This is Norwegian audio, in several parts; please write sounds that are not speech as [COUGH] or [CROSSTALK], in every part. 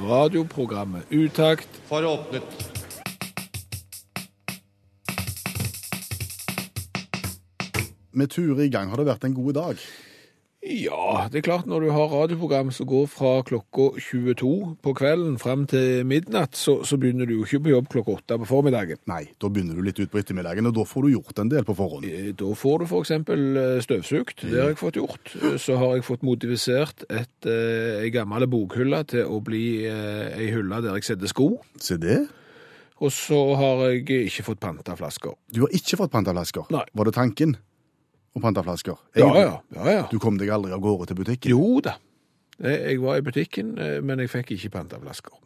Radioprogrammet Utakt for åpnet. Med Ture i gang har det vært en god dag. Ja, det er klart når du har radioprogram som går fra klokka 22 på kvelden frem til midnatt, så, så begynner du jo ikke på jobb klokka 8 på formiddagen. Nei, da begynner du litt ut på ettermiddagen, og da får du gjort en del på forhånd. Eh, Da får du f.eks. støvsugd. Det har jeg fått gjort. Eh, Så har jeg fått motivisert et, eh, ei gammel bokhylle til å bli eh, ei hylle der jeg setter sko. Se det. Og så har jeg ikke fått panta flasker. Du har ikke fått pantaflasker. Nei. Var det tanken om pantaflasker? Ja, ja. ja, ja. Du kom deg aldri av gårde til butikken? Jo da. Jeg var i butikken, eh, men jeg fikk ikke panta flasker.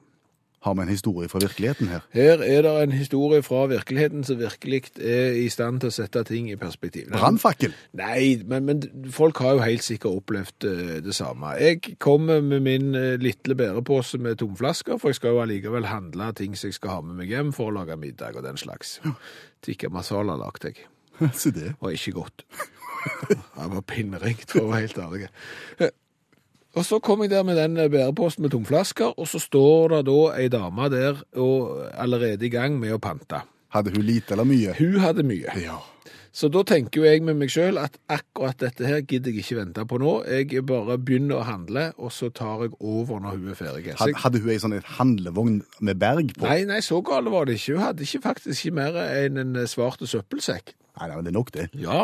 Har vi en historie fra virkeligheten her? Her er det en historie fra virkeligheten som virkelig er i stand til å sette ting i perspektiv. Brannfakkel! Nei, men, men folk har jo helt sikkert opplevd eh, det samme. Jeg kommer med min eh, lille bærepose med tomflasker, for jeg skal jo allikevel handle ting som jeg skal ha med meg hjem for å lage middag og den slags. Tikka masala lagde jeg. [LAUGHS] Se det. Var ikke godt. [LAUGHS] Det var pinneringt, for å være helt ærlig. Eh, Og så kom jeg der med den bæreposten med tomflasker, og så står det da ei dame der og allerede i gang med å pante. Hadde hun lite eller mye? Hun hadde mye. Ja. Så da tenker jo jeg med meg sjøl at akkurat dette her gidder jeg ikke vente på nå. Jeg bare begynner å handle, og så tar jeg over når hun er ferdig. Hadde, hadde hun ei sånn et handlevogn med berg på? nei, nei, så gale var det ikke. Hun hadde ikke faktisk ikke mer enn en svart søppelsekk. Nei, nei, men det er nok det. Ja,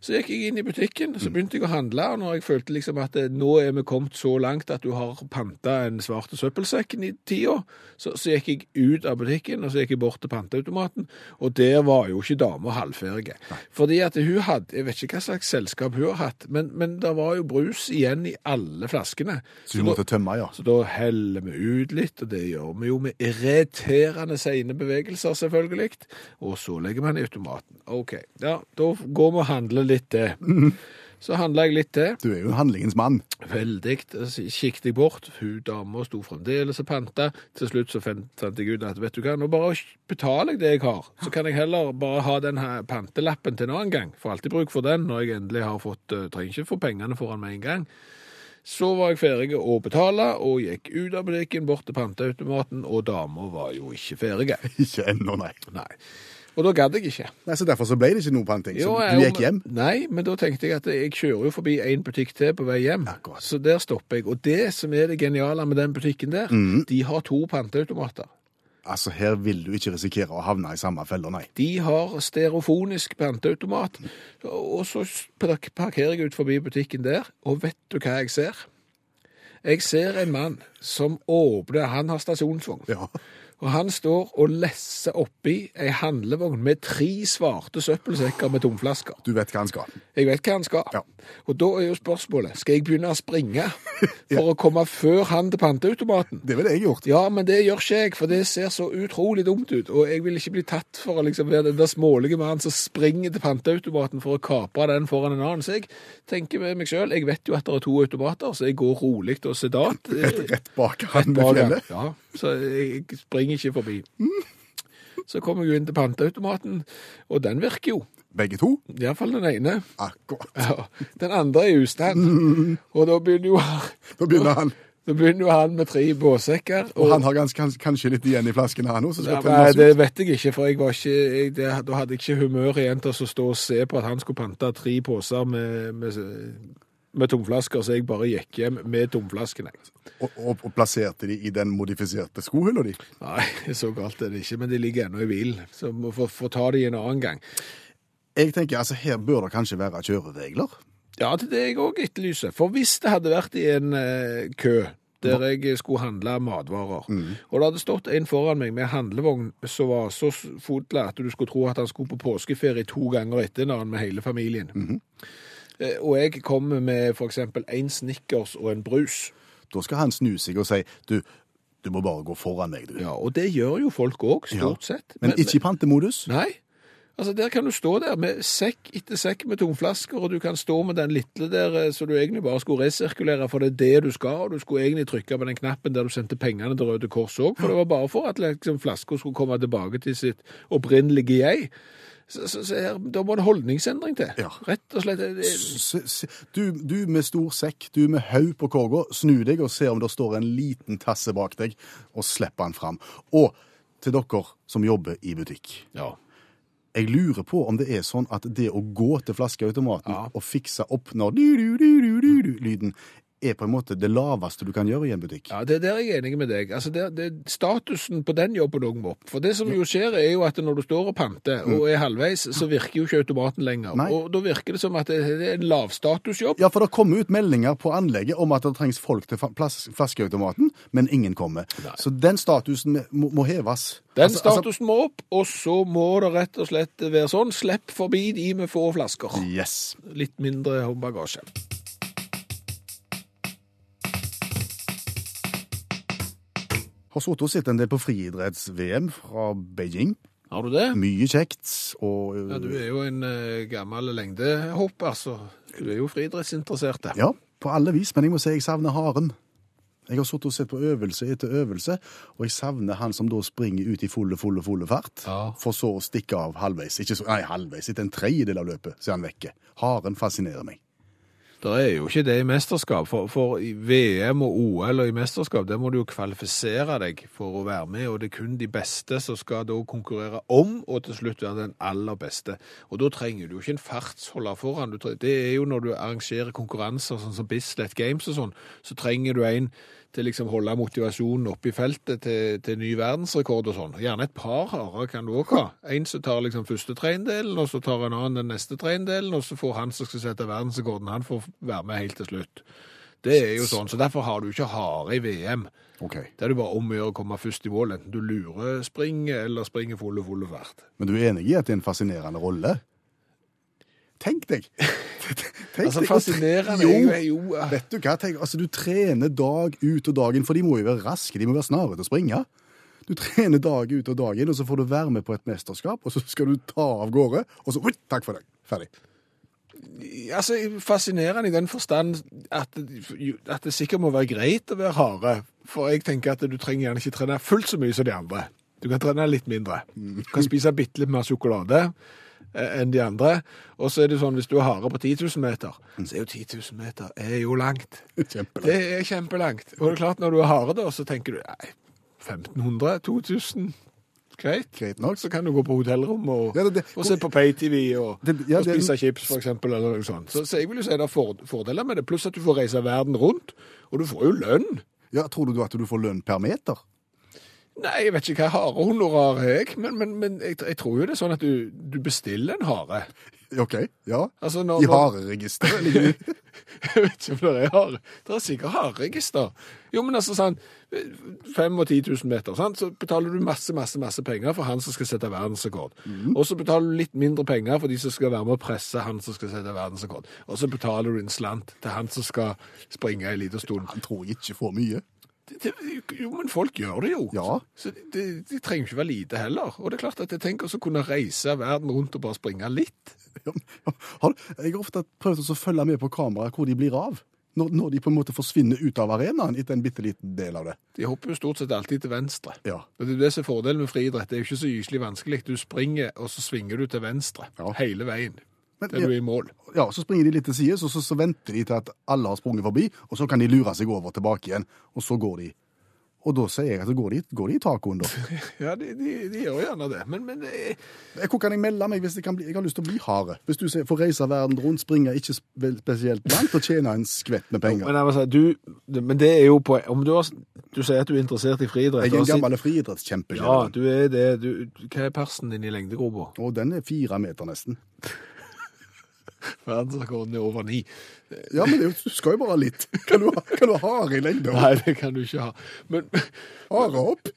så gikk jeg inn i butikken, så begynte jeg å handle, og når jeg følte liksom at eh, nå er vi kommet så langt at du har panta en svarte søppelsekken i tida, så, så gikk jeg ut av butikken, og så gikk jeg bort til panteautomaten, og der var jo ikke dama halvferdig. Fordi at hun hadde, jeg vet ikke hva slags selskap hun har hatt, men, men det var jo brus igjen i alle flaskene. Så hun måtte tømme, ja. Så da heller vi ut litt, og det gjør vi jo med irriterende seine bevegelser, selvfølgelig. Og så legger man i automaten. OK, ja, da går vi og handler litt til. [LAUGHS] Så handla jeg litt til. Du er jo handlingens mann. Veldig. Så kikket jeg bort. Hun dama sto fremdeles og panta. Til slutt så fant jeg ut at vet du hva, nå bare betaler jeg det jeg har. Så kan jeg heller bare ha den her pantelappen til en annen gang. Får alltid bruk for den når jeg endelig har fått uh, Trenger ikke få pengene foran med en gang. Så var jeg ferdig å betale, og gikk ut av butikken, bort til panteautomaten, og dama var jo ikke ferdig. [LAUGHS] Ikke ennå, nei. Nei. Og da gadd jeg ikke. nei. Så derfor så ble det ikke noe panting. Så du gikk hjem? Nei, men da tenkte jeg at jeg kjører jo forbi en butikk til på vei hjem. Akkurat. Så der stopper jeg. Og det som er det geniale med den butikken der, mm. de har to panteautomater. Altså, her vil du ikke risikere å havne i samme felle, nei. De har stereofonisk panteautomat. Og så parkerer jeg ut forbi butikken der, og vet du hva jeg ser? Jeg ser en mann som åpner, han har stasjonsvogn. Ja. Og han står og lesser oppi ei handlevogn med tre svarte søppelsekker med tomflasker. Du vet hva han skal. Jeg vet hva han skal. Ja. Og da er jo spørsmålet, skal jeg begynne å springe [LAUGHS] for å komme før han til panteautomaten? Det ville jeg gjort. Ja, men det gjør ikke jeg, for det ser så utrolig dumt ut. Og jeg vil ikke bli tatt for å liksom være den der smålige mannen som springer til panteautomaten for å kapre den foran en annen. Så jeg tenker med meg sjøl, jeg vet jo at det er to automater, så jeg går rolig og sedat. Rett, rett bak han med fjellet. Ja, så jeg springer ikke forbi. Så kommer jeg inn til panteautomaten, og den virker jo. Begge to? Iallfall den ene. Akkurat. Ja, den andre er i ustand. Og da begynner jo Da begynner han. da begynner jo han med tre båssekker. Og han har ganske, kanskje litt igjen i flasken, han òg, Ja, nei, det vet jeg ikke, for jeg var ikke, jeg, det, da hadde jeg ikke humør igjen til å stå og se på at han skulle pante tre poser med, med, med tomflasker, så jeg bare gikk hjem med tomflaskene. Og, og, og plasserte de i den modifiserte skohylla di. Nei, [LAUGHS] så galt er det ikke, men de ligger ennå i bilen, så må får, få ta de en annen gang. Jeg tenker, altså, her bør det kanskje være kjøreregler. Ja, det er det jeg òg etterlyser. For hvis det hadde vært i en eh, kø der jeg skulle handle matvarer, og det hadde stått en foran meg med handlevogn som var så fodla at du skulle tro at han skulle på påskeferie to ganger etter en annen med hele familien. Eh, Og jeg kommer med eksempel en Snickers og en brus. Da skal han snu seg og si du, Du må bare gå foran meg, du. Ja, og det gjør jo folk òg, stort sett. Men ikke i pantemodus? Nei. Altså, Der kan du stå der med sekk etter sekk med tomflasker, og du kan stå med den lille der eh, så du egentlig bare skulle resirkulere, for det er det du skal. og Du skulle egentlig trykke på den knappen der du sendte pengene til Røde Kors òg, for det var bare for at liksom, flaska skulle komme tilbake til sitt opprinnelige jeg. Så, så, så her, Da må det holdningsendring til. Ja. Rett og slett. Det- S Du, du med stor sekk, du med haug på korga, snu deg og se om det står en liten tasse bak deg, og slipp den fram. Og til dere som jobber i butikk. Ja. Jeg lurer på om det er sånn at det å gå til flaskeautomaten Ja. og fikse opp når du-du-du-du-du-lyden er på en måte det laveste du kan gjøre i en butikk. Ja, det er Der jeg er enig med deg. Altså, det, det, Statusen på den jobben òg må opp. For det som jo skjer, er jo at når du står og panter og er halvveis, så virker jo ikke automaten lenger. Nei. Og da virker det som at det, er en lavstatusjobb. Ja, for det kommer ut meldinger på anlegget om at det trengs folk til flaskeautomaten, men ingen kommer. Så den statusen må, må heves. Den Altså- altså- statusen må opp, og så må det rett og slett være sånn. Slipp forbi de med få flasker. Yes. Litt mindre håndbagasje. Har sittet og sett en del på friidretts-VM fra Beijing. Har du det? Mye kjekt. Og Ja, Du er jo en uh, gammel lengdehopper, så du er jo friidrettsinteressert. Ja, på alle vis, men jeg må si jeg savner haren. Jeg har sittet og sett på øvelse etter øvelse, og jeg savner han som da springer ut i fulle, fulle, fulle fart, Ja. for så å stikke av halvveis. Ikke så, nei, halvveis, etter en tredjedel av løpet, så er han vekke. Haren fascinerer meg. Det er jo ikke det i mesterskap, for, for i VM og OL og i mesterskap, der må du jo kvalifisere deg for å være med, og det er kun de beste som skal da konkurrere om, og til slutt være den aller beste. Og da trenger du jo ikke en fartsholder foran. Det er jo når du arrangerer konkurranser, sånn som Bislett Games og sånn, så trenger du en til liksom holde motivasjonen oppe i feltet til, til ny verdensrekord og sånn. Gjerne et par harer kan du også ha. En som tar liksom første tredjedelen, og så tar en annen den neste tredjedelen, og så får han som skal sette verdensrekorden, han får være med helt til slutt. Det er jo sånn, så derfor har du ikke hare i VM. Okay. Det er det bare om å gjøre å komme først i mål, enten du lurer springer eller springer fulle, fulle fart. Men du er enig i at det er en fascinerende rolle? Tenk deg! [LAUGHS] Tenk Altså, fascinerende Jo, jo, jo Vet du hva, tenk, altså du trener dag ut og dag inn, for de må jo være raske, de må være snare til å springe. Du trener dag ut og dag inn, og så får du være med på et mesterskap, og så skal du ta av gårde, og så, takk for deg, ferdig. Altså, fascinerende i den forstand at, at det sikkert må være greit å være harde. For jeg tenker at du trenger gjerne ikke trene fullt så mye som de andre. Du kan trene litt mindre. Du kan spise bitte litt mer sjokolade enn de andre. Og så er det sånn, hvis du er hare på 10 000 meter, så er jo 10 000 meter er jo langt. [LAUGHS] Kjempelangt. Det er kjempelangt. Og det er klart, når du er hare da, så tenker du, nei, 1500, 2000, greit. Greit nok. Så kan du gå på hotellrom og, Ja, det- det- og se på pay-TV og, Det- ja, og spise chips, for eksempel, eller noe sånt. Så, så jeg vil jo si det er for, fordeler med det, pluss at du får reise verden rundt, og du får jo lønn. Ja, tror du at du får lønn per meter? Nei, jeg vet ikke hva harehonorar er, jeg, men, men, men jeg, jeg tror jo det er sånn at du, du bestiller en hare. Ok, ja. Altså, når, I hareregisteret. [LAUGHS] Jeg vet ikke om det er hare. Det er sikkert hareregister. Jo, men altså sånn, 5 og 10 000 meter, sant? så betaler du masse, masse, masse penger for han som skal sette verdensrekord. Og så betaler du litt mindre penger for de som skal være med å presse han som skal sette verdensrekord. Og så betaler du en slant til han som skal springe en liten stund. Han tror jeg ikke får mye. Det, jo, men folk gjør det jo. Ja. Så det, de trenger ikke være lite heller. Og det er klart at jeg tenker å kunne reise verden rundt og bare springe litt. [LAUGHS] Ja, ja. Jeg har ofte prøvd å følge med på kamera hvor de blir av. Når, når de på en måte forsvinner ut av arenaen etter en bitte liten del av det. De hopper jo stort sett alltid til venstre. Ja. Og det er det som er fordelen med friidrett. Det er jo ikke så gyselig vanskelig. Du springer, og så svinger du til venstre Ja. hele veien. Men- til du er i mål. Ja, Så springer de litt til sides, og så, så venter de til at alle har sprunget forbi, og så kan de lure seg over tilbake igjen, og så går de. Og da sier jeg at så går de, går de i tacoen, da. [LAUGHS] Ja, de, de, de gjør gjerne det. Men, men er, Eh, Hvor kan jeg melde meg hvis jeg, kan bli, jeg har lyst til å bli hare? Hvis du får reise verden rundt, springe ikke spesielt langt og tjene en skvett med penger. men, jeg si, du, men det er jo på Om du, har, du sier at du er interessert i friidrett Jeg er en gammel friidrettskjempe. sitt- Ja, du er det. Du, hva er persen din i lengdegropa? Den er fire meter nesten. [LAUGHS] Verdensrekorden er over ni. Ja, men det, du skal jo bare ha litt. Kan du kan du ha hare i lengde? Nei, det kan du ikke ha. Men, Hare opp?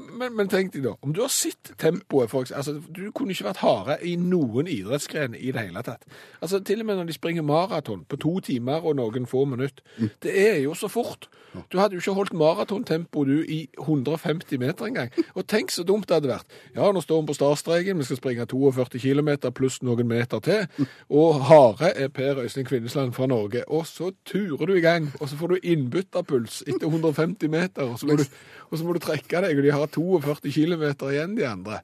Men, men, tenk deg da, om du har sett tempoet for altså, Du kunne ikke vært hare i noen idrettsgren i det hele tatt. Altså, Til og med når de springer maraton på to timer og noen få minutter. Det er jo så fort. Du hadde jo ikke holdt maratontempo du i 150 meter engang. Og tenk så dumt det hadde vært. Ja, nå står vi på startstreken, vi skal springe 42 km pluss noen meter til. Og hare er Per Øystein Kvinnesland fra Norge. Og så turer du i gang, og så får du innbytterpuls etter 150 meter. Og så må du, og så må du trekke deg, og de har 42 km igjen, de andre.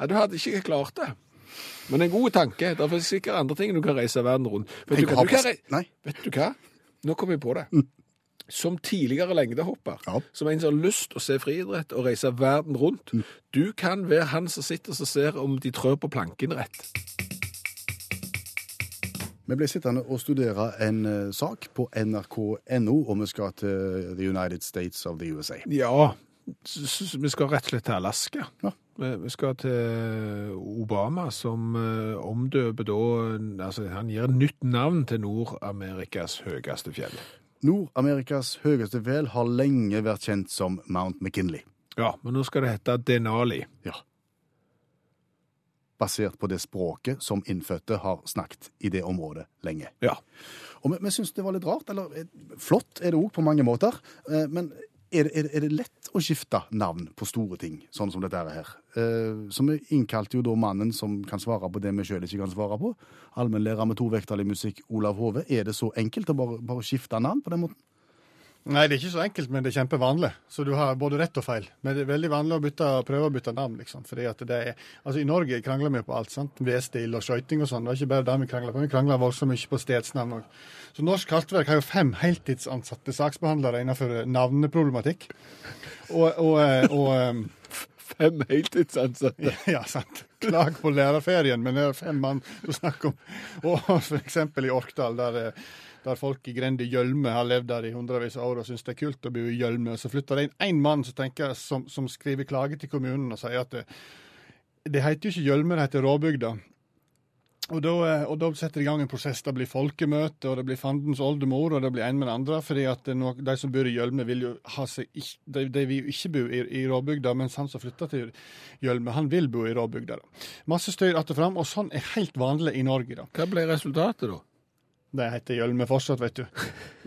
Ja, Du hadde ikke klart det. Men en god tanke. Det er sikkert andre ting du kan reise verden rundt. Vet du, hva? du kan Vet du hva? Nå kom jeg på det. Som tidligere lengdehopper, Ja. som en som har lyst til å se friidrett og reise verden rundt, du kan være han som sitter og ser om de trør på planken rett. Vi ble sittende og studere en eh, sak på nrk.no, og vi skal til The United States of the USA. Ja, vi skal rett og slett til Alaska. Ja. Vi skal til Obama, som eh, omdøper da Altså, han gir nytt navn til Nord-Amerikas høyeste fjell. Nord-Amerikas høyeste fjell har lenge vært kjent som Mount McKinley. Ja, men nå skal det hete Denali. Ja. Basert på det språket som innfødte har snakket i det området lenge. Ja. Og vi, vi syns det var litt rart, eller eh, flott er det òg på mange måter. eh, Men er det, er, er det lett å skifte navn på store ting, sånn som dette her? Eh, Så vi innkalte jo da mannen som kan svare på det vi sjøl ikke kan svare på. Allmennlærer med to vekttall i musikk, Olav Hove. Er det så enkelt å bare, bare skifte navn på den måten? Nei, det er ikke så enkelt, men det er kjempevanlig. Så du har både rett og feil. Men det er veldig vanlig å bytte, prøve å bytte navn, liksom. Fordi at det er, altså I Norge krangler vi på alt. sant? V-stil og skøyting og sånn. Det er ikke bare det vi krangler på, vi krangler voldsomt mye på stedsnavn òg. Så Norsk Kartverk har jo fem heltidsansatte saksbehandlere innenfor navneproblematikk. Og, og, eh, og eh, Fem heltidsansatte. Ja, sant. Klag på lærerferien, men det er fem mann du snakker om. Og eksempel i Orkdal, der, eh, der folk i grenda Gjølme har levd der i hundrevis av år og syns det er kult å bo i Gjølme. Så flytter det inn én mann som, tenker, som, som skriver klage til kommunen og sier at det, det heter jo ikke Gjølme, det heter Råbygda. Og da, eh, og da setter de i gang en prosess. Det blir folkemøte, og det blir fandens oldemor, og det blir en med den andre. fordi de som bor i Gjølme, vil jo ha seg ikke, de, de vil jo ikke bo i, i Råbygda, mens han som flytter til Gjølme, han vil bo i Råbygda. da. Masse styr att og fram, og sånn er helt vanlig i Norge. da. Hva ble resultatet, da? Det heter Gjølme fortsatt, vet du.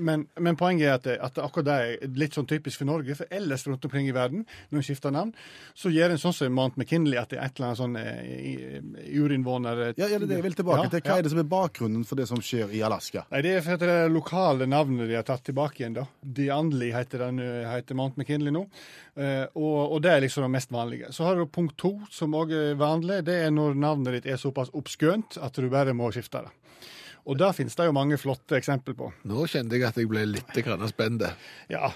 Men, men poenget er at, det, at akkurat det er litt sånn typisk for Norge. For ellers rundt omkring i verden, når en skifter navn, så gjør en sånn som Mount McKinley, at det er et eller annet sånn eh, urinnvåner Ja, ja, det er det jeg vil tilbake Ja, til. Hva ja. er det som er bakgrunnen for det som skjer i Alaska? Nei, Det er for at det er lokale navnet de har tatt tilbake igjen. da. Dianli heter, den, heter Mount McKinley nå. Eh, og, og det er liksom det mest vanlige. Så har du punkt to, som òg er vanlig. Det er når navnet ditt er såpass oppskønt at du bare må skifte det. Og det finnes det jo mange flotte eksempler på. Nå kjente jeg at jeg ble litt spent. Ja.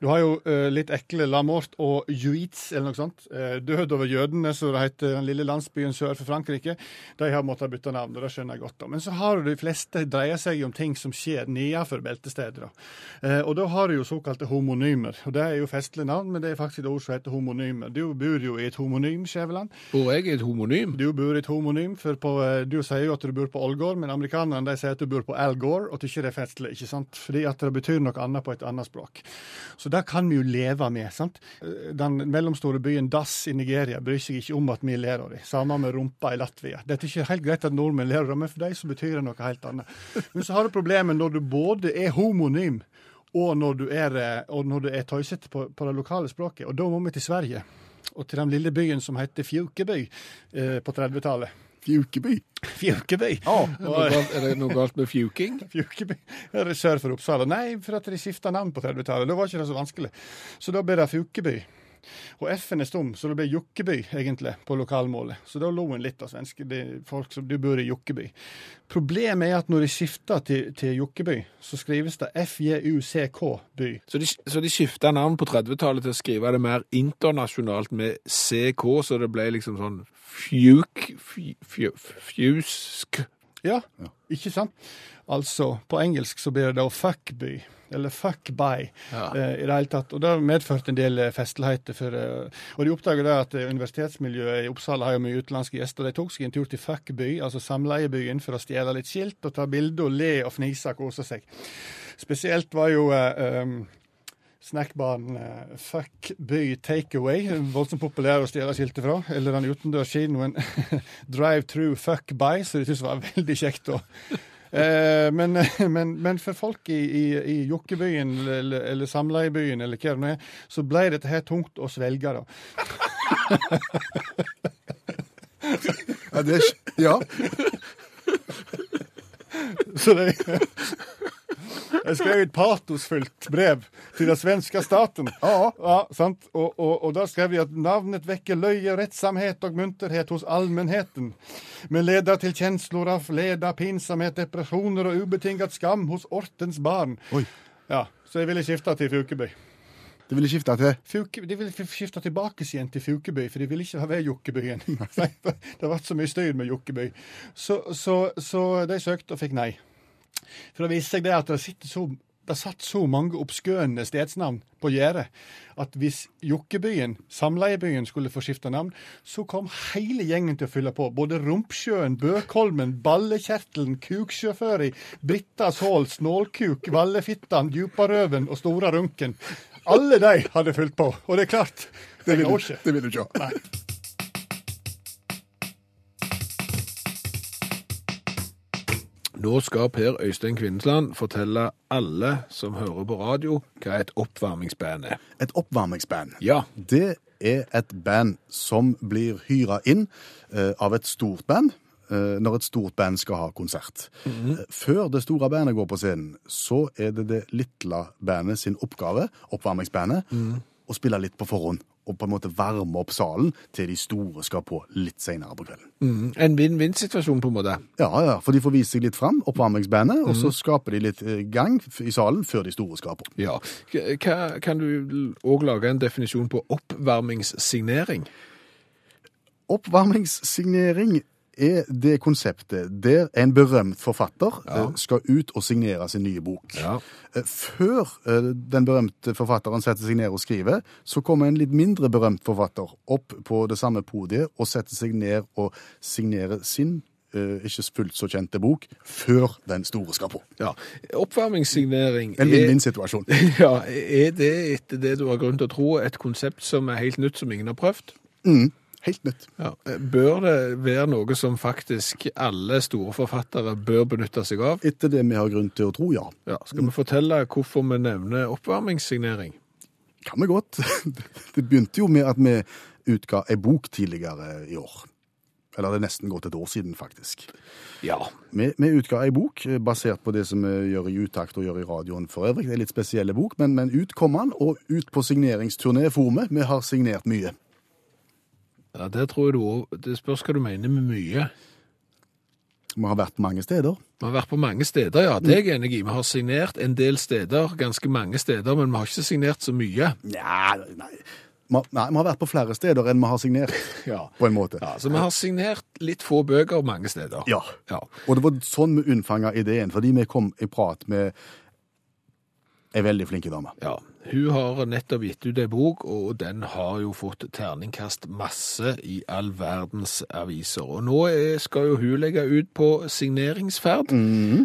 Du har jo uh, litt ekle Lamort og Juitz, eller noe sånt. Uh, død over jødene, som det heter den lille landsbyen sør for Frankrike. De har måttet bytte navn, og det skjønner jeg godt. da. Men så har du de fleste dreier seg om ting som skjer nedenfor beltestedet. Eh, og da har du jo såkalte homonymer. Og det er jo festlige navn, men det er faktisk et ord som heter homonymer. Du bor jo i et homonym, Skjæveland. Bor jeg i et homonym? Du bor i et homonym, for på, du sier jo at du bor på Ålgård, men amerikanerne de sier at du bor på Al Gore, og tykker det er festlig, ikke sant? Fordi at det betyr noe annet på et annet språk. Så det kan vi jo leve med, sant? Den mellomstore byen Dass i Nigeria bryr seg ikke om at vi ler av dem. Samme med rumpa i Latvia. Det er ikke helt greit at nordmenn ler av dem, men for dem så betyr det noe helt annet. Men så har du problemet når du både er homonym, og når du er, eh, og tøysete på, på det lokale språket. Og da må vi til Sverige. Og til den lille byen som heter Fjukeby eh, på 30-tallet. Fjukeby. Fjukeby. Ja. Er det noe galt- er det noe galt med fjuking? [LAUGHS] Fjukeby. Er sør for Oppsala. Nei, for at de skifta navn på 30-tallet. Da var ikke det så vanskelig. Så da ble det Fjukeby. Og F-en er stum, så det ble Jokkeby, egentlig, på lokalmålet. Så da lo en litt av svenske de, folk som du bor i Jokkeby. Problemet er at når de skifter til, til Jokkeby, så skrives det FJUCK-by. Så de, så de skifta navn på 30-tallet til å skrive det mer internasjonalt med CK, så det ble liksom sånn fjuk... fj- fj- Fjusk Ja, ikke sant? Altså, på engelsk så blir det da fuckby. Eller fuck by, Ja. eh, i det hele tatt. Og det har medført en del eh, festligheter. For, eh, og de oppdaga da at eh, universitetsmiljøet i Oppsala har jo mye utenlandske gjester. De tok seg en tur til Fuckby, altså samleiebyen, for å stjele litt skilt og ta bilder og le og fnise og kose seg. Spesielt var jo eh, um, snackbaren uh, Fuck By Takeaway, voldsomt populær å stjele skiltet fra. Eller den utendørs kinoen [LAUGHS] Drive Through Fuck By, så de syntes var veldig kjekt. å Eh, men, [LAUGHS] men, men for folk i, i, i jokkebyen eller, eller samleiebyen eller hva det nå er, så ble dette her tungt å svelge. da. Ja, det ja. [LAUGHS] Så de, de skrev et patosfullt brev til den svenske staten. Ja. sant? Og, og, og da skrev de at navnet vekker løye, rettsamhet og munterhet hos allmennheten. Men leder til kjensler av leda, pinsomhet, depresjoner og ubetinget skam hos ortens barn. Oi. Ja, Så jeg ville skifte til Fukeby. De ville skifte til Fuke, de ville skifte tilbake igjen til Fukeby, for de ville ikke ha ved Jokkebyen. [LAUGHS] det har vært så mye styr med Jokkeby. Så, så, så de søkte og fikk nei. For det viste seg det at det, sitter så, det satt så mange oppskøende stedsnavn på gjerdet at hvis Jokkebyen, samleiebyen, skulle få skifte navn, så kom hele gjengen til å fylle på. Både Rumpsjøen, Bøkholmen, Ballekjertelen, Kuksjøføri, Brittas Hål, Snålkuk, Vallefittan, Djuparøven og Stora Runken. Alle de hadde fylt på. Og det er klart, det vil, det vil du ikke ha. Nå skal Per Øystein Kvindesland fortelle alle som hører på radio, hva et oppvarmingsband er. Et oppvarmingsband. Ja. Det er et band som blir hyra inn eh, av et stort band eh, når et stort band skal ha konsert. Eh, Før det store bandet går på scenen, så er det det lille bandet sin oppgave, oppvarmingsbandet, å spille litt på forhånd. Og på en måte varme opp salen til de store skal på litt senere på kvelden. Mm. En vinn-vinn-situasjon, på en måte. Ja, ja, for de får vise seg litt fram, oppvarmingsbandet, og så skaper de litt eh, gang i salen før de store skal på. Ja. Hva, kan du òg lage en definisjon på oppvarmingssignering? Oppvarmingssignering er det konseptet der en berømt forfatter Ja. eh, skal ut og signere sin nye bok. Ja. Eh, Før eh, den berømte forfatteren setter seg ned og skriver, så kommer en litt mindre berømt forfatter opp på det samme podiet og setter seg ned og signerer sin ikke fullt så kjente bok før den store skal på. ja. Oppvarmingssignering En vinn-vinn-situasjon. [LAUGHS] Ja, Er det etter det du har grunn til å tro, et konsept som er helt nytt, som ingen har prøvd? Mm, helt nytt. Ja. Bør det være noe som faktisk alle store forfattere bør benytte seg av? Etter det vi har grunn til å tro, ja. Ja. Skal vi fortelle hvorfor vi nevner oppvarmingssignering? Kan vi godt. [LAUGHS] Det begynte jo med at vi utga ei bok tidligere i år. Eller det er nesten gått et år siden, faktisk. Ja. Vi, vi utga ei bok eh, basert på det som vi gjør i utakt og gjør i radioen for øvrig. Det er en litt spesielle bok, men, men ut kom den, og ut på signeringsturné for vi. Vi har signert mye. Ja det tror jeg du òg Det spørs hva du mener med mye. Vi har vært mange steder. Vi har vært på mange steder, ja. Det er jeg enig i. Vi har signert en del steder, ganske mange steder, men vi har ikke signert så mye. Nja, nei. Nei, vi har vært på flere steder enn vi har signert, [LAUGHS] Ja. på en måte. Ja, så vi har signert litt få bøker mange steder. Ja. Ja. Og det var sånn vi unnfanga ideen, fordi vi kom i prat med ei veldig flinke dame. Ja, hun har nettopp gitt ut ei bok, og den har jo fått terningkast masse i all verdens aviser. Og nå skal jo hun legge ut på signeringsferd,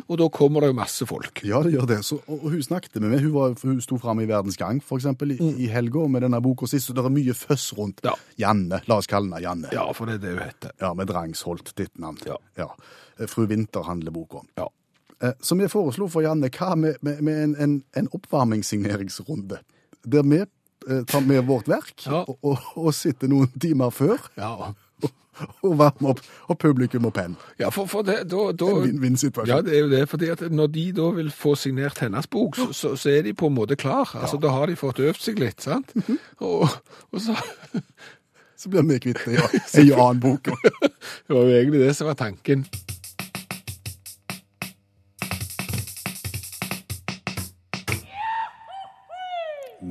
og da kommer det jo masse folk. Ja, det gjør det. Så, og hun snakket med meg. Hun, var, hun sto fram i Verdens Gang, eksempel, i, i helga med denne boka sist. Så det er mye føss rundt Ja. Janne. La oss kalle henne Janne. Ja, for det er det hun heter. Ja, med Drangsholt, ditt navn. Ja. ja. Fru Vinter handler boka om. Ja. Eh, Så vi foreslo for Janne hva med, med, med en, en, en oppvarmingssigneringsrunde. Der vi eh, tar med vårt verk Ja. og, og, og sitter noen timer før Ja, [LAUGHS] og varmer opp, og publikum og penn. ja for, for det, da, da En vinn-vinn-situasjon. Ja, det er jo det, fordi at når de da vil få signert hennes bok, så, så, så er de på en måte klar. Altså, Da har de fått øvd seg litt, sant? Og, og så Så blir vi kvitt i [LAUGHS] en annen bok. Det var jo egentlig det som var tanken.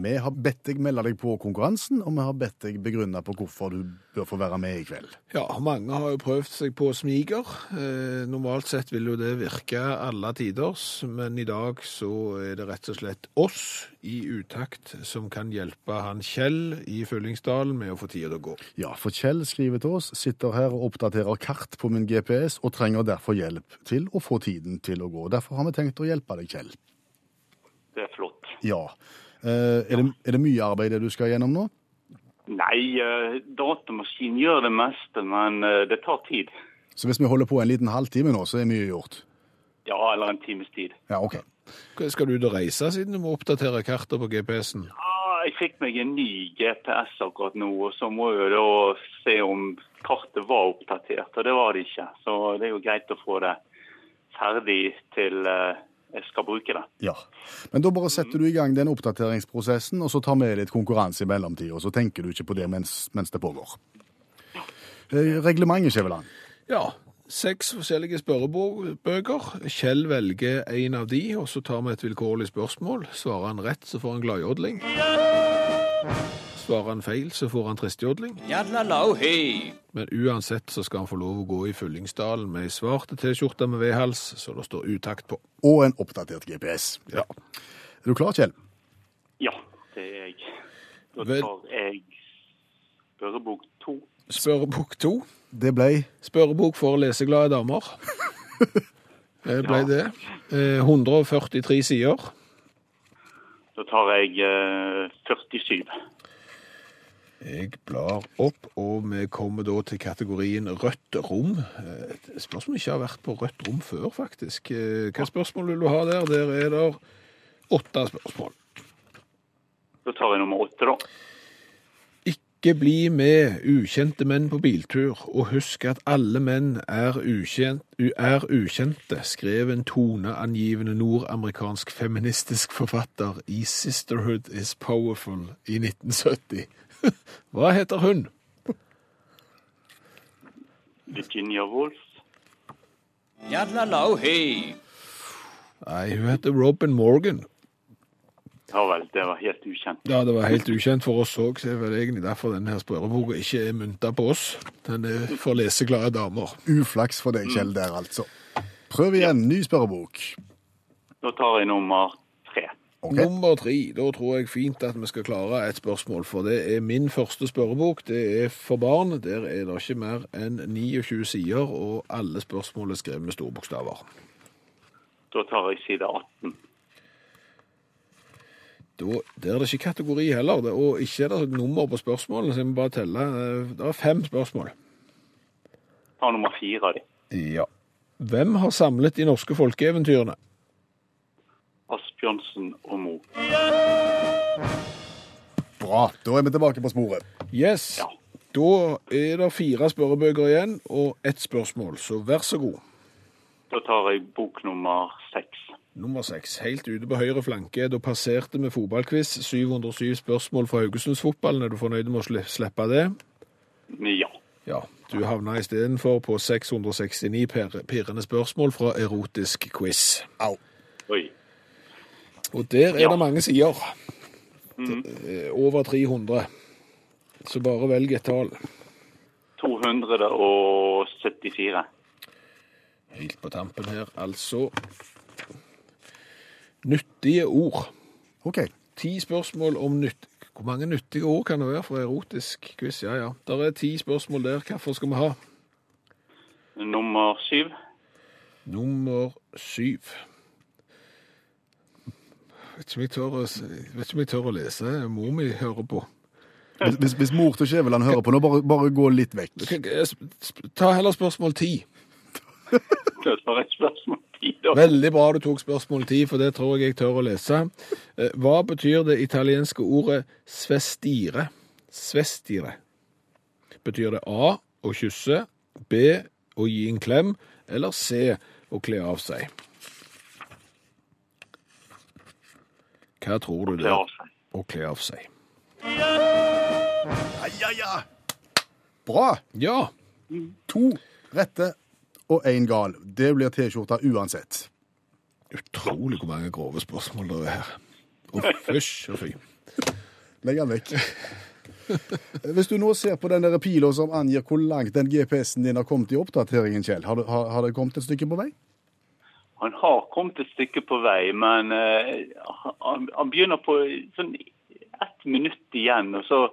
Vi har bedt deg melde deg på konkurransen, og vi har bedt deg begrunne på hvorfor du bør få være med i kveld. Ja, mange har jo prøvd seg på smiger. Eh, normalt sett vil jo det virke alle tiders, men i dag så er det rett og slett oss i utakt som kan hjelpe han Kjell i Fyllingsdalen med å få tida til å gå. Ja, for Kjell skriver til oss, sitter her og oppdaterer kart på min GPS, og trenger derfor hjelp til å få tiden til å gå. Derfor har vi tenkt å hjelpe deg, Kjell. Det er flott. Ja. Eh, er, det, er det mye arbeid det du skal gjennom nå? Nei, datamaskinen datamaskin gjør det meste, men eh, det tar tid. Så hvis vi holder på en liten halvtime nå, så er mye gjort? Ja, eller en times tid. Ja, OK. Skal du ut og reise siden du må oppdatere kartet på GPS-en? Ja, jeg fikk meg en ny GPS akkurat nå, og så må jeg da se om kartet var oppdatert, og det var det ikke. Så det er jo greit å få det ferdig til eh, skal bruke det. Ja. Men da bare setter du i gang den oppdateringsprosessen, og så tar vi litt konkurranse i mellomtida, så tenker du ikke på det mens, mens det pågår. Eh, Reglementet, Skjæveland. Ja, seks forskjellige spørrebøker. Kjell velger en av de, og så tar vi et vilkårlig spørsmål. Svarer han rett, så får han gladjodling. Svarer han feil, så får han tristjodling. Men uansett så skal han få lov å gå i Fyllingsdalen med ei svarte T-skjorte med V-hals, så det står utakt på. Og en oppdatert GPS. Ja. Er du klar, Kjell? Ja, det er jeg. Da tar jeg spørrebok to. Spørrebok to. Det ble Spørrebok for leseglade damer. [LAUGHS] Det ble det. Eh, 143 sider. Da tar jeg eh, 47. Jeg blar opp, og vi kommer da til kategorien rødt rom. Eh, Et spørsmål ikke har vært på rødt rom før, faktisk. Eh, Hva spørsmål vil du ha der? Der er det åtte spørsmål. Da tar vi nummer åtte, da. Ikke bli med ukjente menn på biltur, og husk at alle menn er, ukjent, er ukjente, skrev en toneangivende nordamerikansk feministisk forfatter i Sisterhood is Powerful i 1970. [LAUGHS] Hva heter hun? Virginia Woolf. Nei, hun heter Robin Morgan. Ja vel, det var helt ukjent. Ja, det var helt ukjent for oss òg, så det er vel egentlig derfor denne spørreboka ikke er mynta på oss. Den er for leseglade damer. uflaks for deg, Kjell, der altså. Prøv igjen. Ny spørrebok. Da tar jeg nummer tre. Ok. Nummer tre. Da tror jeg fint at vi skal klare et spørsmål, for det er min første spørrebok. Det er for barn. Der er det ikke mer enn 29 sider, og alle spørsmål er skrevet med store bokstaver. Da tar jeg side 18. Da, der er det ikke kategori heller, det, og ikke er det nummer på spørsmålene, så jeg må bare telle. Eh, Det er fem spørsmål. Ta nummer fire av dem. Ja. Hvem har samlet de norske folkeeventyrene? Asbjørnsen og Mo. Bra. Da er vi tilbake på sporet. Yes. Ja. Da er det fire spørrebøker igjen, og ett spørsmål, så vær så god. Da tar jeg bok nummer seks. Nummer seks, helt ute på høyre flanke. Da passerte vi fotballquiz. 707 spørsmål fra Haugesundsfotballen. Er du fornøyd med å sli- slippe det? Ja. Ja. Du havna istedenfor på 669 per- pirrende spørsmål fra erotisk quiz. Au. Oi. Og der er Ja. det mange sider. Det er Over 300. Så bare velg et tall. 274. Helt på tampen her, altså. Nyttige ord. OK. Ti spørsmål om nytt... Hvor mange nyttige ord kan det være for erotisk quiz? Ja, ja. Der er ti spørsmål der. Hvilke skal vi ha? Nummer syv. Nummer syv. Vet ikke om jeg tør å, lese. Mor mi hører på. Hvis, hvis, hvis mor til Skjæveland hører på nå, bare, bare gå litt vekk. Sp- Ta heller spørsmål ti. [LAUGHS] Veldig bra du tok spørsmål ti, for det tror jeg jeg tør å lese. Eh, Hva betyr det italienske ordet svestire? Svestire. Betyr det A å kysse, B å gi en klem, eller C å kle av seg? Hva tror du det er? Å kle av seg. Ja, ja, ja. Bra. Ja, To rette og én gal. Det blir T-skjorta uansett. utrolig hvor mange grove spørsmål det er her. Og fysj og fy. Legg den vekk. Hvis du nå ser på den der pila som angir hvor langt den GPS-en din har kommet i oppdateringen, Kjell, har, du, har, har det kommet et stykke på vei? Han har kommet et stykke på vei, men uh, han, han begynner på sånn ett minutt igjen. og så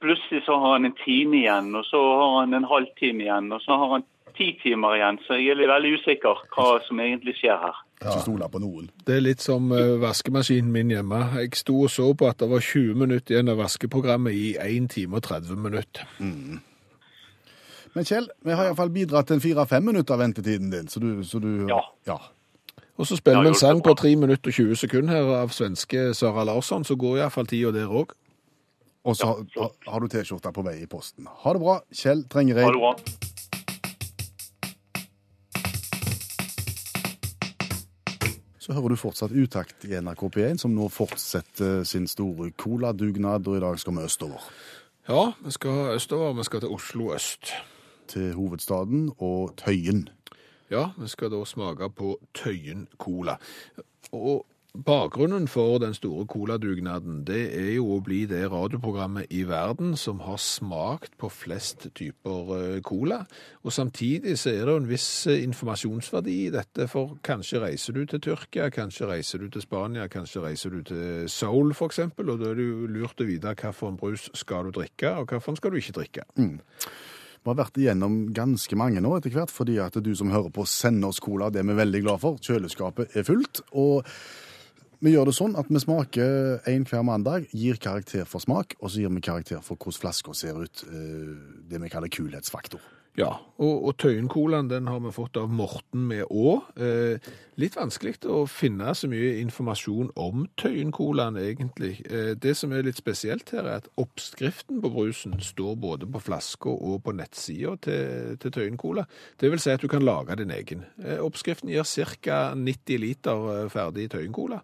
Plutselig så har han en time igjen, og så har han en halvtime igjen, og så har han ti timer igjen. Så jeg er veldig usikker hva som egentlig skjer her. Ikke stole på noen. Det er litt som uh, vaskemaskinen min hjemme. Jeg sto og så på at det var 20 minutter igjen av vaskeprogrammet i 1 time og 30 minutter. Men Kjell, vi har iallfall bidratt til en fire-fem minutter av ventetiden din, så du, så du Ja. ja. Og så spiller vi en sang på 3 minutter og 20 sekunder her av svenske Sara Larsson, så går iallfall tida der òg. Og så ja, har- har du T-skjorta på vei i posten. Ha det bra, Kjell Trengereid. Ha det bra. Så hører du fortsatt utakt i NRK P1, som nå fortsetter sin store coladugnad, og i dag skal vi østover. Ja, vi skal østover. Vi skal til Oslo øst. Til hovedstaden og Tøyen. Ja, vi skal da smake på Tøyen Cola. Og bakgrunnen for den store coladugnaden, det er jo å bli det radioprogrammet i verden som har smakt på flest typer eh, cola. Og samtidig så er det en viss informasjonsverdi i dette, for kanskje reiser du til Tyrkia, kanskje reiser du til Spania, kanskje reiser du til Seoul eksempel, og da er det jo lurt å vite hvilken brus skal du drikke, og hvilken skal du ikke drikke. Vi har vært igjennom ganske mange nå etter hvert, fordi at du som hører på sender oss cola, det er vi veldig glad for. Kjøleskapet er fullt. og vi gjør det sånn at vi smaker en hver mandag, gir karakter for smak, og så gir vi karakter for hvordan flaska ser ut. eh, Det vi kaller kulhetsfaktor. Ja, og, og Tøyen-colaen den har vi fått av Morten med Å. Eh, litt vanskelig å finne så mye informasjon om Tøyen-colaen egentlig. Eh, det som er litt spesielt her er at oppskriften på brusen står både på flaska og på nettsida til, til Tøyen-cola. Det vil si at du kan lage din egen. Eh, oppskriften gir ca. 90 liter eh, ferdig Tøyen-cola.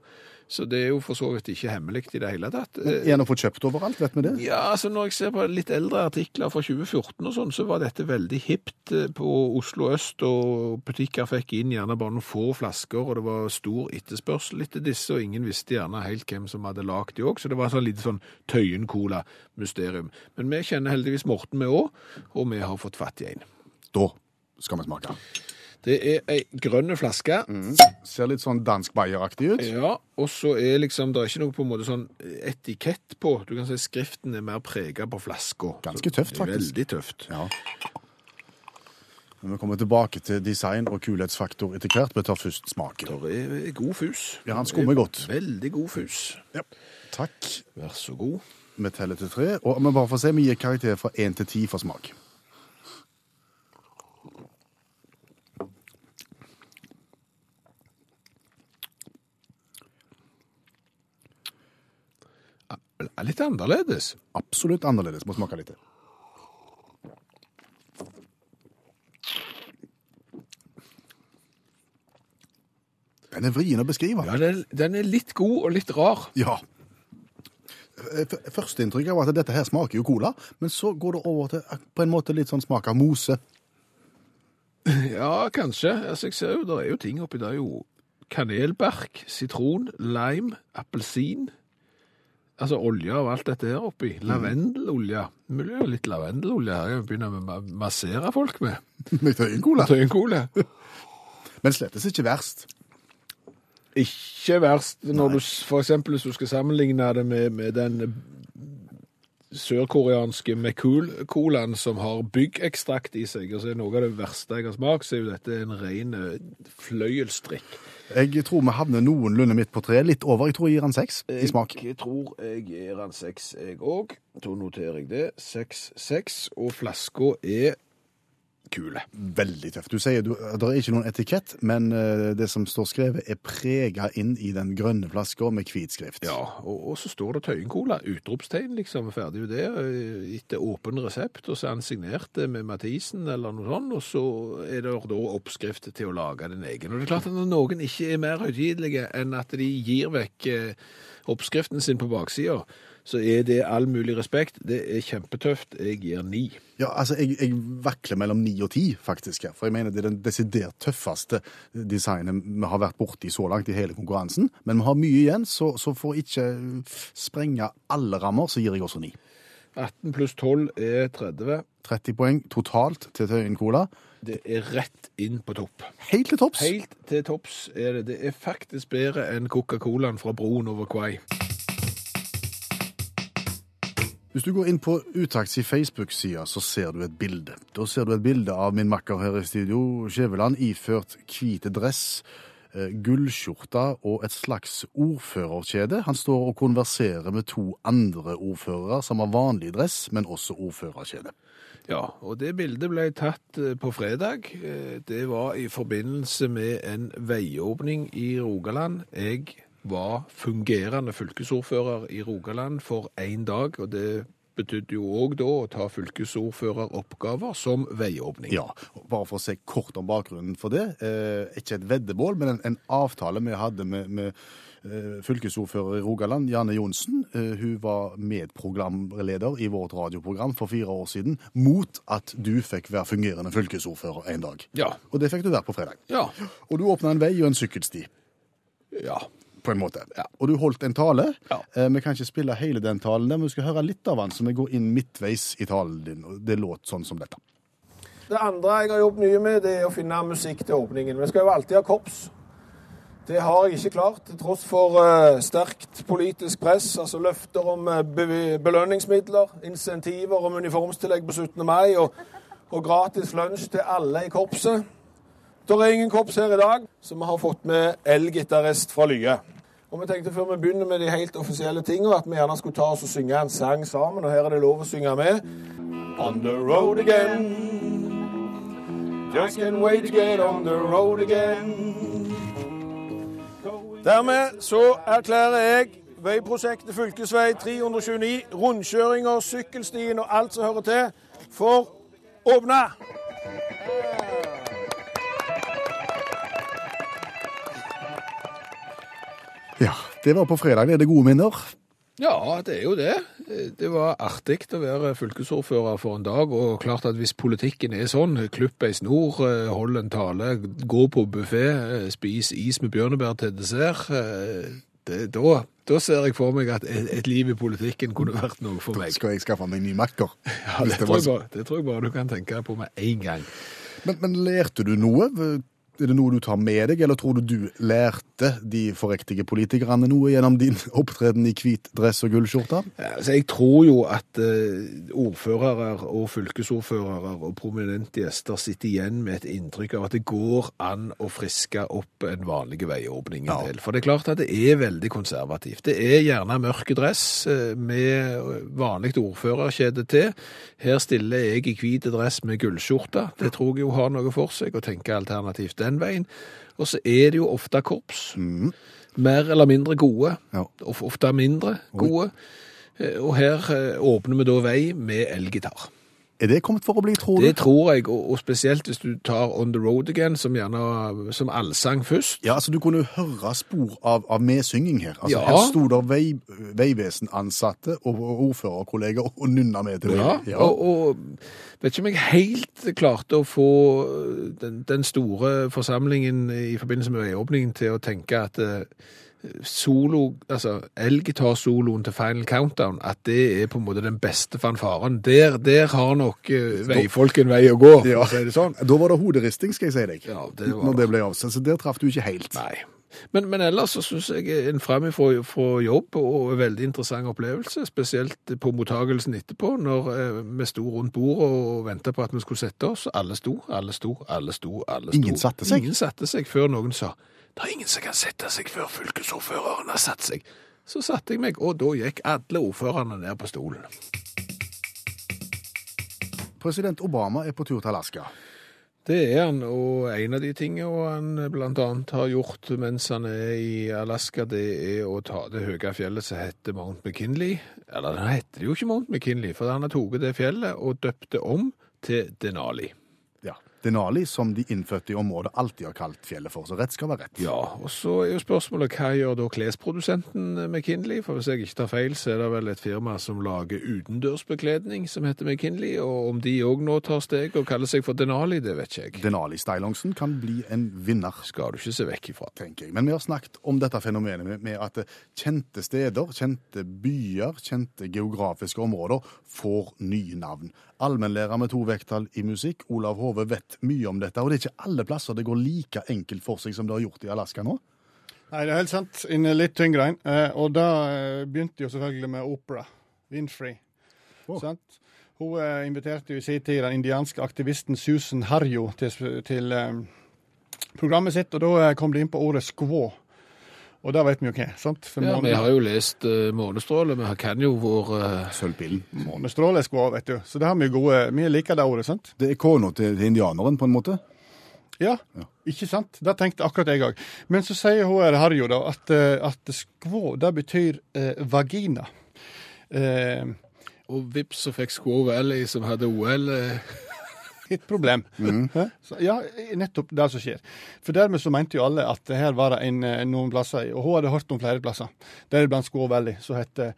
Så det er jo for så vidt ikke hemmelig i det hele tatt. Men Er den å få kjøpt overalt, vet vi det? ja, altså når jeg ser på litt eldre artikler fra 2014 og sånn, så var dette veldig hipt eh, på Oslo øst, og butikker fikk inn gjerne bare noen få flasker, og det var stor etterspørsel etter disse, og ingen visste gjerne helt hvem som hadde lagd de òg, så det var sånn litt sånn Tøyen-cola-mysterium. Men vi kjenner heldigvis Morten med òg, og vi har fått fatt i en. Da skal vi smake. Det er ei grønn flaske. Ser litt sånn dansk bayeraktig ut. Ja, og så er liksom, det er ikke noe på en måte sånn etikett på. Du kan si skriften er mer prega på flaska. Ganske tøft, faktisk. Veldig tøft. Ja. Men vi kommer tilbake til design og kulhetsfaktor etter hvert. Vi tar først smaken. Det er god fus. Ja, han skummer godt. Veldig god fus. Ja. Takk. Vær så god. Vi teller til tre. Og vi bare får se, vi gir karakter fra én til ti for smak. Er litt annerledes. Absolutt annerledes. Må smake litt. Den er vrien å beskrive. Ja, den, den er litt god og litt rar. Ja. F- Førsteinntrykket var at dette her smaker jo cola, men så går det over til på en måte litt sånn smak av mose. [LAUGHS] Ja, kanskje. Altså, jeg ser jo, det er jo ting oppi der. jo kanelbark, sitron, lime, appelsin. Altså olje og alt dette her oppi. Lavendelolje. Mulig det litt lavendelolje her. Jeg begynner med å massere folk med. [LAUGHS] Med tøyencola. Tøyencola. [LAUGHS] Men slettes ikke verst. Ikke verst når du, f.eks. hvis du skal sammenligne det med, med den sørkoreanske Mekul-colaen som har byggekstrakt i seg, og så er noe av det verste jeg har smakt, så er jo dette en ren eh, fløyelsdrikk. Jeg tror vi havner noenlunde midt på tre. Litt over. Jeg tror jeg gir han seks i smak. Jeg tror jeg gir han seks, jeg òg. Da noterer jeg det. Seks, seks. Og flaska er kule. Veldig tøft. Du sier du, det er ikke noen etikett, men eh, det som står skrevet, er prega inn i den grønne flaska med hvit skrift. Ja, og, og så står det Tøyen-cola. Utropstegn, liksom. Ferdig med det. eh, Etter åpen resept. Og så er han signert det med Mathisen eller noe sånt. Og så er det da oppskrift til å lage din egen. Og det er klart at når noen ikke er mer høytidelige enn at de gir vekk eh, oppskriften sin på baksida, så er det all mulig respekt. Det er kjempetøft. Jeg gir ni. Ja, altså, jeg, jeg vakler mellom ni og ti, faktisk. For jeg mener det er den desidert tøffeste designet vi har vært borti så langt i hele konkurransen. Men vi har mye igjen, så, så for ikke sprenge alle rammer, så gir jeg også ni. 18 pluss 12 er 30. 30 poeng totalt til Tøyen Cola. Det er rett inn på topp. Helt til topps. Helt til topps er det. Det er faktisk bedre enn Coca-Colaen fra broen over Kvai. Hvis du går inn på Utakts i Facebook-sida, så ser du et bilde. Da ser du et bilde av min makker her i studio, Skjæveland, iført hvite dress, eh, gullskjorte og et slags ordførerkjede. Han står og konverserer med to andre ordførere som har vanlig dress, men også ordførerkjede. Ja, og det bildet ble tatt eh, på fredag. Eh, Det var i forbindelse med en veiåpning i Rogaland. Jeg var fungerende fylkesordfører i Rogaland for én dag, og det betydde jo òg da å ta fylkesordføreroppgaver som veiåpning. Ja, bare for å se kort om bakgrunnen for det. Eh, ikke et veddemål, men en, en avtale vi hadde med, med eh, fylkesordfører i Rogaland, Janne Johnsen. Eh, hun var medprogramleder i vårt radioprogram for fire år siden, mot at du fikk være fungerende fylkesordfører en dag. Ja. Og det fikk du være på fredag. Ja. Og du åpna en vei og en sykkelsti, ja. På en måte. Ja. Og du holdt en tale. Ja. Eh, vi kan ikke spille hele den talen, der, men vi skal høre litt av den, så vi går inn midtveis i talen din. og Det låt sånn som dette. Det andre jeg har jobbet mye med, det er å finne musikk til åpningen. Vi skal jo alltid ha korps. Det har jeg ikke klart, til tross for uh, sterkt politisk press. Altså løfter om uh, be belønningsmidler, insentiver om uniformstillegg på 17. mai og, og gratis lunsj til alle i korpset. Det er ingen korps her i dag, så vi har fått med elgitarist fra Lye. Og vi tenkte før vi begynner med de helt offisielle tingene, at vi gjerne skulle ta oss og synge en sang sammen, og her er det lov å synge med. On the road again. Just can't wait to get on the road again. Dermed så erklærer jeg veiprosjektet fylkesvei 329, rundkjøringer, sykkelstien og alt som hører til, for åpna. Ja, det var på fredag. Er det gode minner? Ja, det er jo det. Det var artig å være fylkesordfører for en dag, og klart at hvis politikken er sånn, klipp ei snor, eh, hold en tale, gå på buffé, eh, spis is med bjørnebær til dessert, eh, det, da, da ser jeg for meg at et, et liv i politikken kunne vært noe for meg. Da Skal jeg skaffe meg ny makker? [LAUGHS] Ja, det, det tror bare, det tror jeg bare du kan tenke på med en gang. Men, men lærte du noe? Er det noe du tar med deg, eller tror du du lærte de forriktige politikerne noe gjennom din opptreden i hvit dress og gullskjorte? Altså, jeg tror jo at eh, ordførere og fylkesordførere og prominente gjester sitter igjen med et inntrykk av at det går an å friske opp en vanlig veiåpning en Ja. del. For det er klart at det er veldig konservativt. Det er gjerne mørk dress eh, med vanlig ordførerkjede til. Her stiller jeg i hvit dress med gullskjorte. Det tror jeg jo har noe for seg, å tenke alternativt den veien. Og så er det jo ofte korps. Mer eller mindre gode. Ja. Ofte mindre gode. Eh, Og her eh, åpner vi da vei med elgitar. Er det kommet for å bli, tror du? Det tror jeg, og og spesielt hvis du tar On The Road Again, som gjerne som allsang først. Ja, altså Du kunne jo høre spor av, av medsynging her. Altså, Ja. Her sto det vei, Vegvesenansatte og ordførerkolleger og nynna med til det. Ja, og, og vet ikke om jeg helt klarte å få den, den store forsamlingen i forbindelse med veiåpningen til å tenke at eh, solo, altså elgitarsoloen til Final Countdown, at det er på en måte den beste fanfaren. Der, der har nok uh, veifolk en vei å gå, for Ja. å si det sånn. Da var det hoderisting, skal jeg si deg. Ja, det var Når det ble avsendt. Så der traff du ikke helt. Nei. Men, men ellers så syns jeg en framifrå fra jobb og en veldig interessant opplevelse, spesielt på mottagelsen etterpå, når eh, vi sto rundt bordet og venta på at vi skulle sette oss. Alle sto, alle sto, alle sto, alle sto. Ingen satte seg? Ingen satte seg før noen sa det er ingen som kan sette seg før fylkesordføreren har satt seg. Så satte jeg meg, og da gikk alle ordførerne ned på stolen. President Obama er på tur til Alaska. Det er han, og en av de tingene han annet har gjort mens han er i Alaska, det er å ta det høye fjellet som heter Mount McKinley. Eller det heter det jo ikke Mount McKinley, for han har tatt det fjellet og døpt det om til Denali. Denali, som de innfødte i området alltid har kalt fjellet for. Så rett skal være rett. Ja, og så er jo spørsmålet hva gjør da klesprodusenten McKinley? For hvis jeg ikke tar feil, så er det vel et firma som lager utendørsbekledning som heter McKinley, og om de òg nå tar steg og kaller seg for Denali, det vet ikke jeg. Denali-stylongsen kan bli en vinner. Skal du ikke se vekk ifra. tenker jeg. Men vi har snakket om dette fenomenet med, med at kjente steder, kjente byer, kjente geografiske områder får nye navn. Allmennlærer med to vekttall i musikk, Olav Hove, vet mye om dette. Og det er ikke alle plasser det går like enkelt for seg som det har gjort i Alaska nå. Nei, det er helt sant. En litt tyngre en. Eh, og da eh, begynte jo selvfølgelig med opera. Winfrey. Oh. Sant? Hun eh, inviterte jo i sin tid den indianske aktivisten Susan Harjo til, til um, programmet sitt, og da kom de inn på ordet skvå. Og der vet vi jo hva sant? For Ja, måned... vi har jo lest uh, Månestråle, vi kan jo vår uh, Sølvpillen. Månestråle er skvå, vet du. Så det har vi gode Vi liker det ordet, sant? Det er kona til, til indianeren, på en måte. Ja, ikke sant? Det tenkte akkurat jeg òg. Men så sier hun her Harjo da at, eh, at skvå, det betyr eh, vagina. Eh, Og vips så fikk Squaw Valley, som hadde OL eh, [LAUGHS] et problem. Mm. Så, ja, nettopp det som skjer. For dermed så mente jo alle at det her var det en, eh, noen plasser, og hun hadde hørt om flere plasser, deriblant Skå Valley, så hette,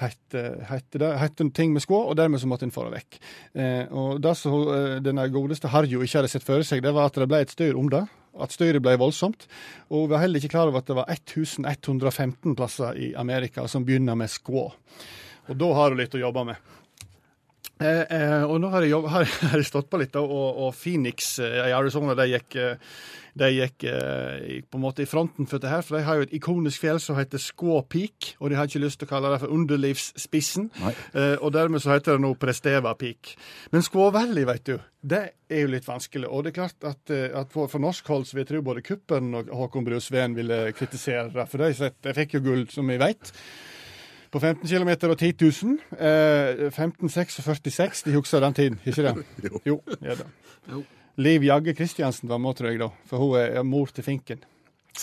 hette, hette det hette ting med Skå, og dermed så måtte en få det vekk. Eh, og det som eh, denne godeste Harjo ikke hadde sett for seg, det var at det ble et styr om det. At styret ble voldsomt. Og hun var heller ikke klar over at det var 1115 plasser i Amerika som begynner med Skå. Og da har hun litt å jobbe med. Eh, eh, og nå har jeg, [LAUGHS] har, har jeg stått på litt, og, og Phoenix eh, i Arizona de gikk, eh, de gikk eh, på en måte i fronten for dette her. For de har jo et ikonisk fjell som heter Squaw Peak, og de har ikke lyst til å kalle det for underlivsspissen. Eh, og dermed så heter det nå Presteva Peak. Men Squaw Valley, vet du, det er jo litt vanskelig. Og det er klart at, at for, for norsk hold så vil jeg tro både Kuppen og Håkon Brusveen ville kritisere det. For de, de fikk jo gull, som vi veit. På 15 km og 10 000. Eh, 15, 6 og 46, de husker den tiden, ikke det? [LAUGHS] Jo. Jo, ja da. Jo. Liv Jagge Kristiansen var med, tror jeg, da. For hun er mor til Finken.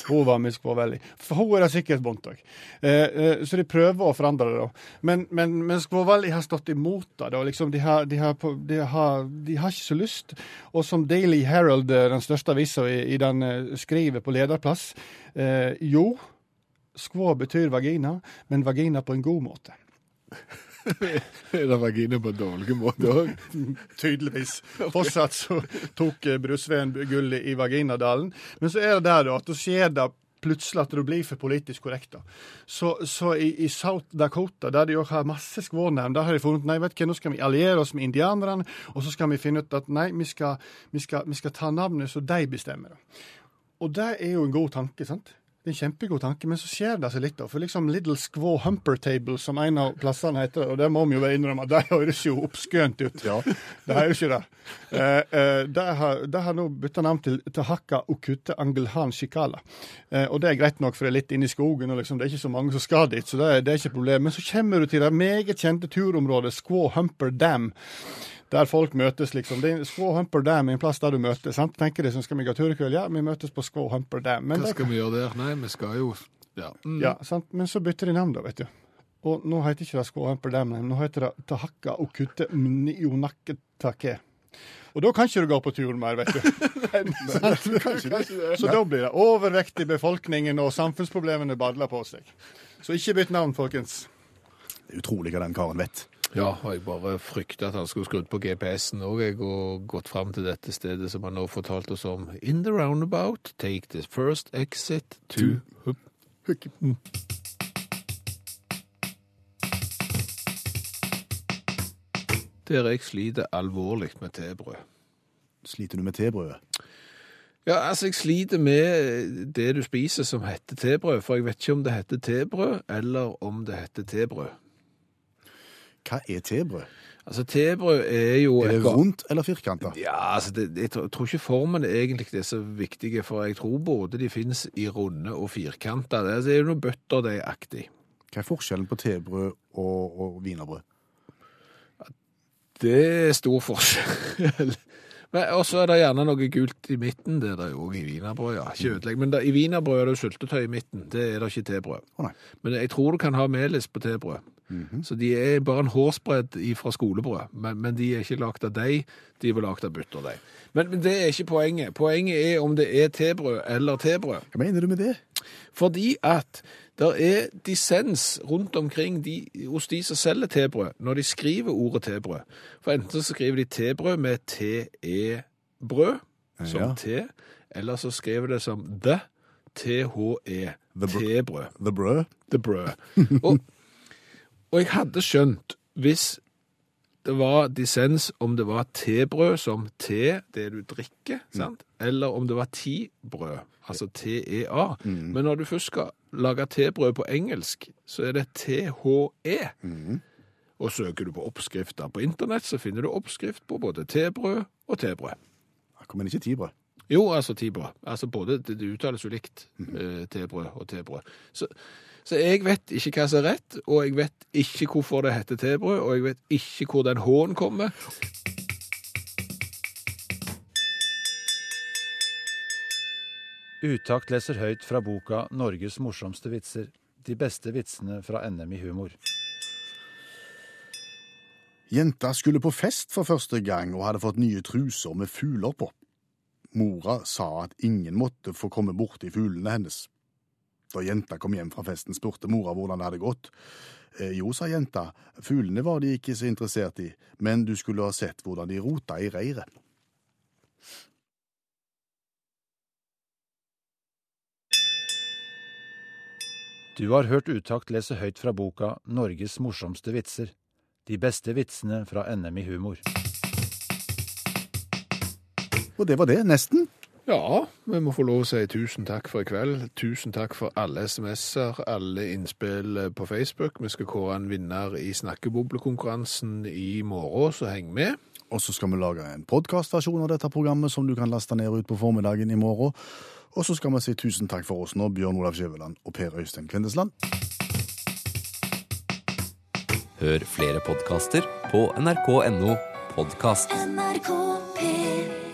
Hun var med på veldig. For hun er det sikkert vondt òg. Eh, eh, så de prøver å forandre det, da. Men, men, men Skvåvelli har stått imot det. da. Liksom, de, har, de, har, de, har, de har ikke så lyst. Og som Daily Herald, eh, den største avisa i, i den, eh, skriver på lederplass eh, Jo, skvå betyr vagina, men vagina på en god måte. [LAUGHS] Er det vagina på en dårlig måte òg? [LAUGHS] Tydeligvis. Fortsatt så tok eh, Brusveen gullet i Vaginadalen. Men så er det der da, at da skjer det plutselig at det blir for politisk korrekt. da. Så, så i, i South Dakota, der de òg har masse skvånevn, der har de funnet nei, vet du hva, nå skal vi alliere oss med indianerne, og så skal vi finne ut at nei, vi skal, vi skal, vi skal ta navnet så de bestemmer. Og det er jo en god tanke, sant? Det er en kjempegod tanke, men så skjer det seg litt, da. For liksom Little Squaw Humper Table, som en av plassene heter, og det må vi jo bare innrømme, det høres jo oppskønt ut. Ja. [LAUGHS] Det er jo ikke det. Eh, eh, det, har, det har nå bytta navn til Tahaka Okute Angelhan Shikala. Eh, og det er greit nok, for det er litt inne i skogen, og liksom, det er ikke så mange som skal dit, så det det er ikke et problem. Men så kommer du til det meget kjente turområdet Squaw Humper Dam. Der folk møtes, liksom. Det er Squaw Humper Dam er en plass der du møtes. sant? Tenker de som skal vi gå tur i kveld? Ja, vi møtes på Squaw Humper Dam. Men Hva det- skal vi gjøre der? Nei, vi skal jo Ja. Mm. ja, sant? Men så bytter de navn, da, vet du. Og nå heter ikke det Squaw Humper Dam, nå heter det Tahaka Okute Mnionaketake. Og da kan ikke du gå på tur mer, vet du. [LAUGHS] Så da blir det overvekt i befolkningen, og samfunnsproblemene badler på seg. Så ikke bytt navn, folkens. Det er utrolig hva den karen vet. Ja, og jeg bare frykta at han skulle skrudd på GPS-en òg, og gått fram til dette stedet som han nå fortalte oss om. In the roundabout, take the first exit to. Der jeg sliter alvorlig med tebrød. Sliter du med tebrødet? Ja, altså jeg sliter med det du spiser som heter tebrød, for jeg vet ikke om det heter tebrød, eller om det heter tebrød. Hva er tebrød? Altså tebrød er jo Er det et rundt eller firkanta? Ja, altså det, jeg tror, ikke formen egentlig er så viktige, for jeg tror både de finnes i runde og firkanta. Det, er- det er jo noe butterdeigaktig. Hva er forskjellen på tebrød og, og wienerbrød? Det er stor forskjell. [LAUGHS] Men- Og så er det gjerne noe gult i midten. Det er det jo òg i wienerbrød, ja. Ikke ødelegg. Men det, i wienerbrød er det syltetøy i midten. Det er det ikke i tebrød. Oh. Men jeg tror du kan ha melis på tebrød. Så de er bare en hårsbredd fra skolebrød. Men, men de er ikke lagd av deig, de er lagd av butterdeig. Men, men det er ikke poenget. Poenget er om det er tebrød eller tebrød. Hva mener du med det? Fordi at det er dissens rundt omkring de, hos de som selger tebrød, når de skriver ordet tebrød. For enten så skriver de tebrød med te-brød, som Ja. te, eller så skriver det som the, t-h-e, The brød. The brød? The brød. Og, og jeg hadde skjønt hvis det var dissens om det var tebrød som te, det du drikker, sant? eller om det var ti-brød, altså T-E-A. Men når du først skal lage tebrød på engelsk, så er det T-H-E. Og søker du på oppskrifter på internett, så finner du oppskrift på både tebrød og tebrød. Men ikke tibrød. Jo, altså tibrød. Altså både, det, det uttales jo likt, mm. tebrød og tebrød. Så, så jeg vet ikke hva som er rett, og jeg vet ikke hvorfor det heter tebrød, og jeg vet ikke hvor den H-en kommer. Utakt leser høyt fra boka 'Norges morsomste vitser'. De beste vitsene fra NM i humor. Jenta skulle på fest for første gang og hadde fått nye truser med fugler på. Mora sa at ingen måtte få komme borti fuglene hennes. Da jenta kom hjem fra festen, spurte mora hvordan det hadde gått. Eh, jo, sa jenta, fuglene var de ikke så interessert i, men du skulle ha sett hvordan de rota i reiret. Du har hørt Utakt lese høyt fra boka 'Norges morsomste vitser'. De beste vitsene fra NM i humor. Og det var det, nesten. Ja, vi må få lov å si tusen takk for i kveld. Tusen takk for alle SMS-er, alle innspill på Facebook. Vi skal kåre en vinner i snakkeboblekonkurransen i morgen, så heng med. Og så skal vi lage en podkastversjon av dette programmet som du kan laste ned ut på formiddagen i morgen. Og så skal vi si tusen takk for oss nå, Bjørn Olav Skjæveland og Per Øystein Kvindesland. Hør flere podkaster på nrk.no podkast. NRK P3